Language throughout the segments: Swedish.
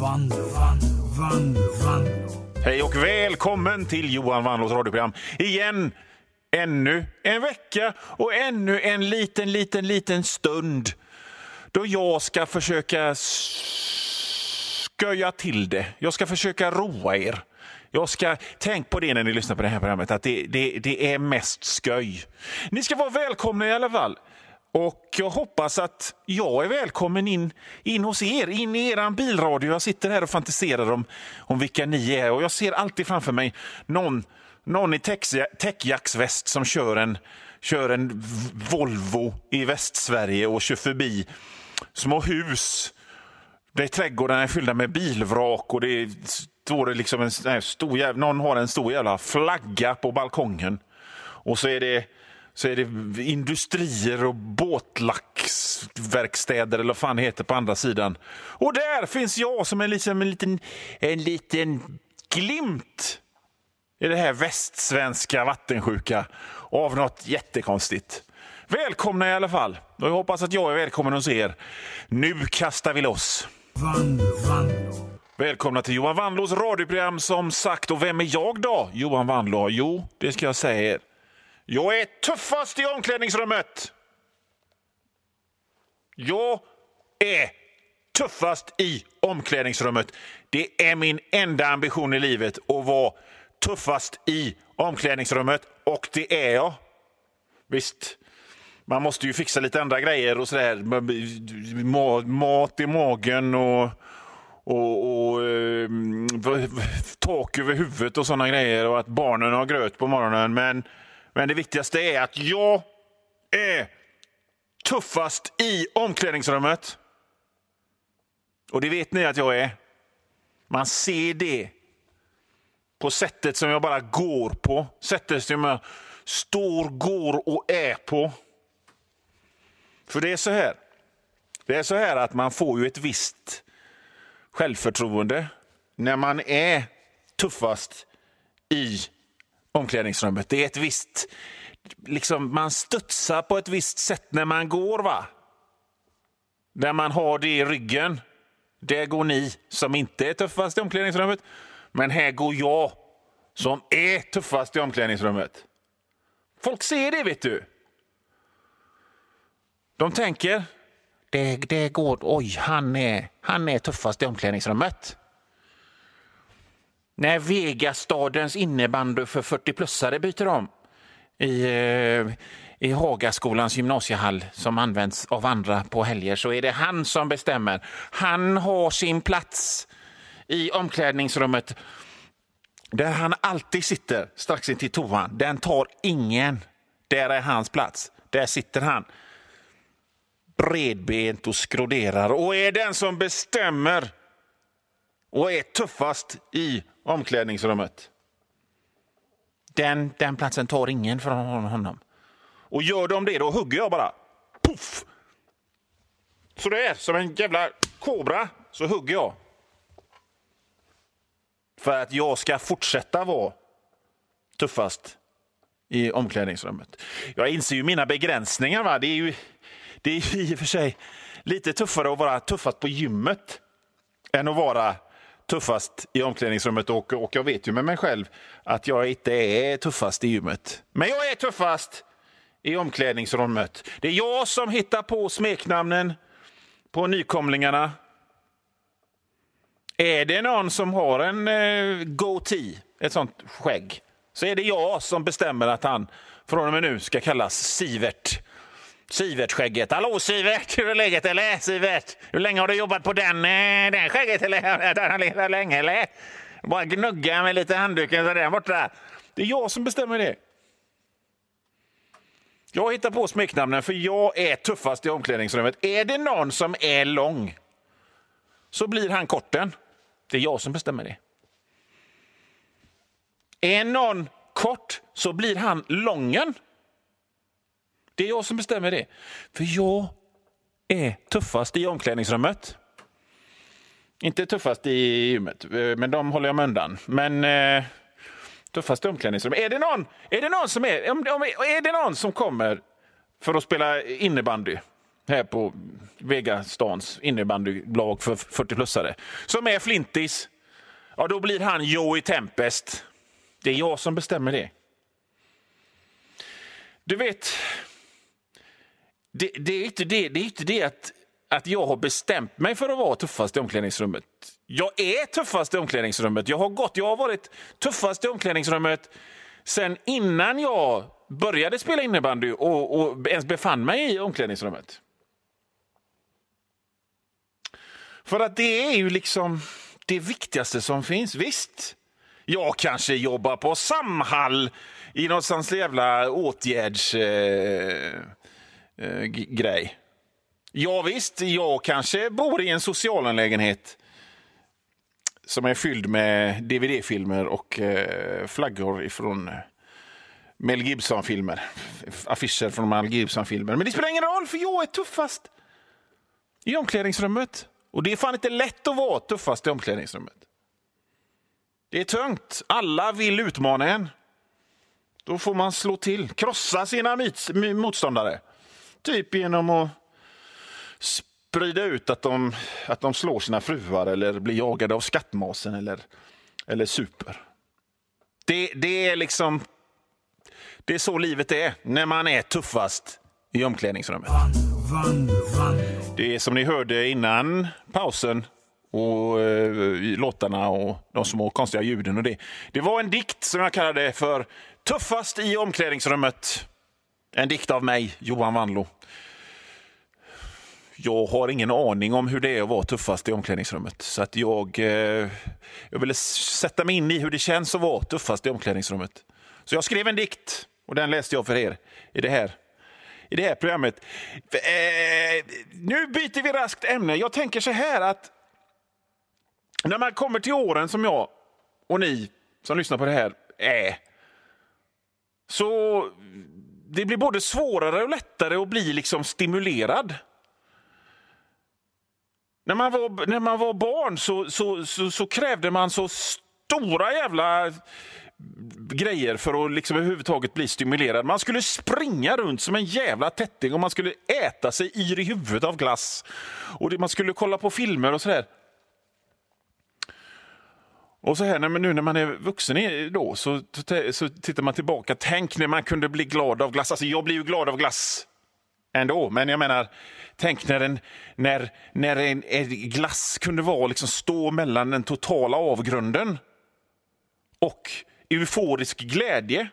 Vanlo, Vanlo, Vanlo, Vanlo. Hej och välkommen till Johan Vanlos radioprogram. Igen, ännu en vecka och ännu en liten, liten, liten stund då jag ska försöka sköja till det. Jag ska försöka roa er. Jag ska, tänk på det när ni lyssnar på det här programmet, att det, det, det är mest sköj. Ni ska vara välkomna i alla fall. Och jag hoppas att jag är välkommen in, in hos er, in i er bilradio. Jag sitter här och fantiserar om, om vilka ni är och jag ser alltid framför mig någon, någon i täckjacksväst som kör en, kör en Volvo i Västsverige och kör förbi små hus där trädgårdarna är fyllda med bilvrak och det står liksom en stor jävla, någon har en stor jävla flagga på balkongen. Och så är det så är det industrier och båtlacksverkstäder eller vad fan det heter på andra sidan. Och där finns jag som en, liksom en, liten, en liten glimt i det här västsvenska vattensjuka av något jättekonstigt. Välkomna i alla fall. Och jag hoppas att jag är välkommen hos er. Nu kastar vi loss. Vanlo, Vanlo. Välkomna till Johan Wannlås radioprogram som sagt. Och vem är jag då? Johan Wannlå? Jo, det ska jag säga er. Jag är tuffast i omklädningsrummet. Jag är tuffast i omklädningsrummet. Det är min enda ambition i livet att vara tuffast i omklädningsrummet och det är jag. Visst, man måste ju fixa lite andra grejer och sådär. Mat i magen och, och, och eh, tak över huvudet och sådana grejer och att barnen har gröt på morgonen. Men men det viktigaste är att jag är tuffast i omklädningsrummet. Och det vet ni att jag är. Man ser det på sättet som jag bara går på. Sättet som jag står, går och är på. För det är så här. Det är så här att man får ju ett visst självförtroende när man är tuffast i omklädningsrummet. Det är ett visst... Liksom, man studsar på ett visst sätt när man går. va? Där man har det i ryggen. Där går ni som inte är tuffast i omklädningsrummet. Men här går jag som är tuffast i omklädningsrummet. Folk ser det, vet du. De tänker, det, det går, oj, han är, han är tuffast i omklädningsrummet. När Vegastadens innebandy för 40-plussare byter om i, eh, i Hagaskolans gymnasiehall som används av andra på helger så är det han som bestämmer. Han har sin plats i omklädningsrummet där han alltid sitter strax intill toan. Den tar ingen. Där är hans plats. Där sitter han bredbent och skroderar och är den som bestämmer och är tuffast i omklädningsrummet. Den, den platsen tar ingen från honom. Och gör de det, då hugger jag bara. Puff! Så det är som en jävla kobra, så hugger jag. För att jag ska fortsätta vara tuffast i omklädningsrummet. Jag inser ju mina begränsningar. Va? Det är ju det är i och för sig lite tuffare att vara tuffast på gymmet än att vara tuffast i omklädningsrummet och, och jag vet ju med mig själv att jag inte är tuffast i gymmet. Men jag är tuffast i omklädningsrummet. Det är jag som hittar på smeknamnen på nykomlingarna. Är det någon som har en eh, goatee, ett sånt skägg, så är det jag som bestämmer att han från och med nu ska kallas Sivert. Sivert-skägget. Hallå Sivert, hur är läget eller? Sivert, hur länge har du jobbat på den, eh, den skägget eller? Har han legat länge eller? Bara gnugga med lite handduken sådär borta. Det är jag som bestämmer det. Jag hittar på smeknamnen för jag är tuffast i omklädningsrummet. Är det någon som är lång så blir han korten. Det är jag som bestämmer det. Är någon kort så blir han lången. Det är jag som bestämmer det. För jag är tuffast i omklädningsrummet. Inte tuffast i gymmet, eh, men de håller jag mig undan. Men eh, tuffast i omklädningsrummet. Är det någon, är det någon som är, om, är det någon som kommer för att spela innebandy här på Vegastans innebandylag för 40-plussare som är flintis, ja, då blir han Joey Tempest. Det är jag som bestämmer det. Du vet, det, det är inte det, det, är inte det att, att jag har bestämt mig för att vara tuffast i omklädningsrummet. Jag är tuffast i omklädningsrummet. Jag har, gått, jag har varit tuffast i omklädningsrummet sen innan jag började spela innebandy och, och ens befann mig i omklädningsrummet. För att det är ju liksom det viktigaste som finns. Visst, jag kanske jobbar på Samhall i någonstans jävla åtgärds... Eh, eh, ja, visst, jag kanske bor i en socialanlägenhet som är fylld med dvd-filmer och eh, flaggor ifrån eh, Mel Gibson-filmer. Affischer från Mel Gibson-filmer. Men det spelar ingen roll, för jag är tuffast i omklädningsrummet. Och det är fan inte lätt att vara tuffast i omklädningsrummet. Det är tungt. Alla vill utmana en. Då får man slå till, krossa sina motståndare. Typ genom att sprida ut att de, att de slår sina fruar eller blir jagade av skattmasen eller, eller super. Det, det är liksom... Det är så livet är när man är tuffast i omklädningsrummet. Det är som ni hörde innan pausen och eh, låtarna och de små konstiga ljuden och det. Det var en dikt som jag kallade för Tuffast i omklädningsrummet. En dikt av mig, Johan Wanlo. Jag har ingen aning om hur det är att vara tuffast i omklädningsrummet. Så att jag, eh, jag ville sätta mig in i hur det känns att vara tuffast i omklädningsrummet. Så jag skrev en dikt och den läste jag för er i det här i det här programmet. Eh, nu byter vi raskt ämne. Jag tänker så här att när man kommer till åren som jag och ni som lyssnar på det här är så det blir både svårare och lättare att bli liksom stimulerad. När man var, när man var barn så, så, så, så krävde man så stora jävla grejer för att liksom överhuvudtaget bli stimulerad. Man skulle springa runt som en jävla tätting och man skulle äta sig yr i huvudet av glass. Och man skulle kolla på filmer och sådär. Och så här, nu när man är vuxen då, så, så tittar man tillbaka. Tänk när man kunde bli glad av glass. Alltså jag blir ju glad av glass ändå, men jag menar, tänk när en, när, när en, en glass kunde vara liksom stå mellan den totala avgrunden och euforisk glädje.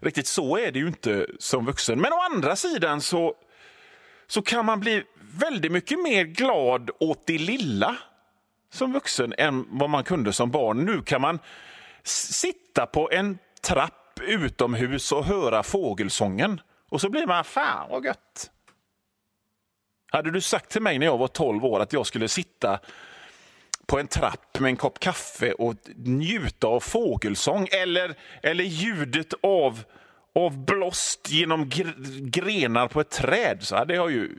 Riktigt så är det ju inte som vuxen. Men å andra sidan så, så kan man bli väldigt mycket mer glad åt det lilla som vuxen än vad man kunde som barn. Nu kan man sitta på en trapp utomhus och höra fågelsången. Och så blir man, fan vad gött. Hade du sagt till mig när jag var 12 år att jag skulle sitta på en trapp med en kopp kaffe och njuta av fågelsång eller, eller ljudet av, av blåst genom grenar på ett träd så hade jag ju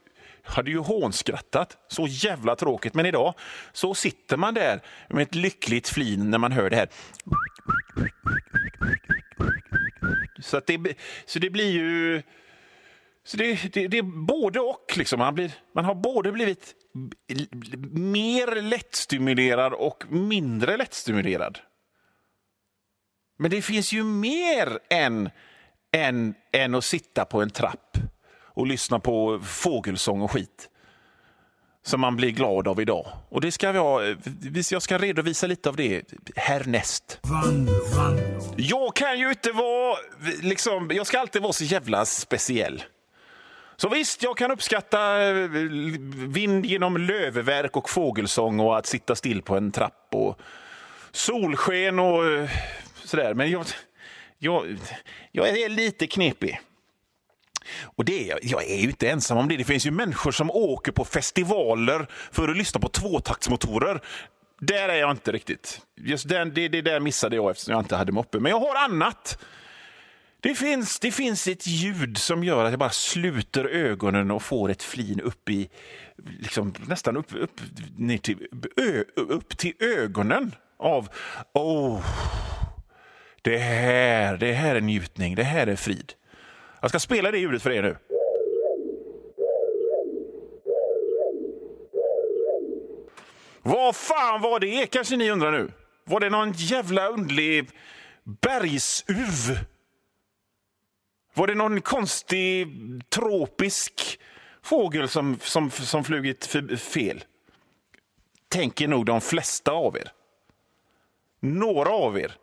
hade ju hånskrattat. Så jävla tråkigt. Men idag så sitter man där med ett lyckligt flin när man hör det här. Så, att det, så det blir ju... Så det, det, det är både och. Liksom. Man, blir, man har både blivit mer lättstimulerad och mindre lättstimulerad. Men det finns ju mer än, än, än att sitta på en trapp och lyssna på fågelsång och skit som man blir glad av idag. Och det ska jag, eh, jag ska redovisa lite av det härnäst. Jag kan ju inte vara, liksom, jag ska alltid vara så jävla speciell. Så visst, jag kan uppskatta eh, vind genom lövverk och fågelsång och att sitta still på en trapp och solsken och eh, sådär. Men jag, jag, jag är lite knepig. Och det är, jag är ju inte ensam om det. Det finns ju människor som åker på festivaler för att lyssna på tvåtaktsmotorer. Där är jag inte riktigt. Just den, det, det där missade jag eftersom jag inte hade moppe. Men jag har annat. Det finns, det finns ett ljud som gör att jag bara sluter ögonen och får ett flin upp i, liksom, nästan upp, upp, ner till, ö, upp till ögonen av, oh, det här, det här är njutning, det här är frid. Jag ska spela det ljudet för er nu. Vad fan var det, kanske ni undrar nu? Var det någon jävla underlig bergsuv? Var det någon konstig tropisk fågel som, som, som flugit fel? Tänker nog de flesta av er. Några av er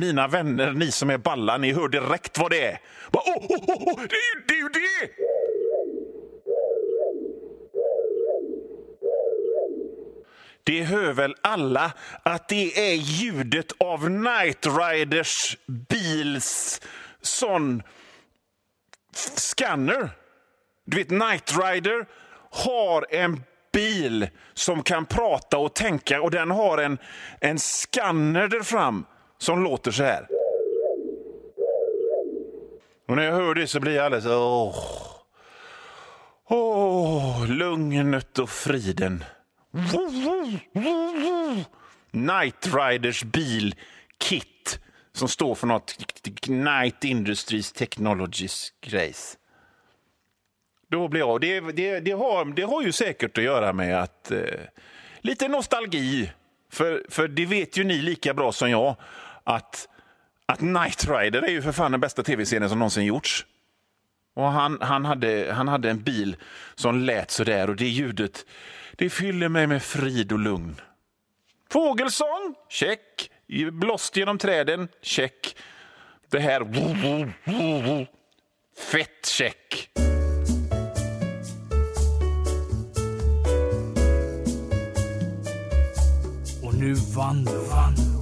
mina vänner, ni som är balla, ni hör direkt vad det är. Bara, oh, oh, oh, det är ju det! Är ju det! Det hör väl alla att det är ljudet av Night Riders bils sån scanner. Du vet, Night Rider har en bil som kan prata och tänka och den har en, en scanner där fram som låter så här. Och när jag hör det så blir jag alldeles... Åh, åh lugnet och friden. Night Riders bil Kit som står för något Night Industries Technologies grejs. Då blir jag... Det, det, det, har, det har ju säkert att göra med att... Eh, lite nostalgi. För, för det vet ju ni lika bra som jag att, att Knight Rider är ju för fan den bästa tv-serien som någonsin gjorts. Och han, han, hade, han hade en bil som lät så där och det ljudet det fyller mig med frid och lugn. Fågelsång, check. Blåst genom träden, check. Det här... Fett check. Och nu vann Vanlo,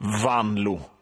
vanlo.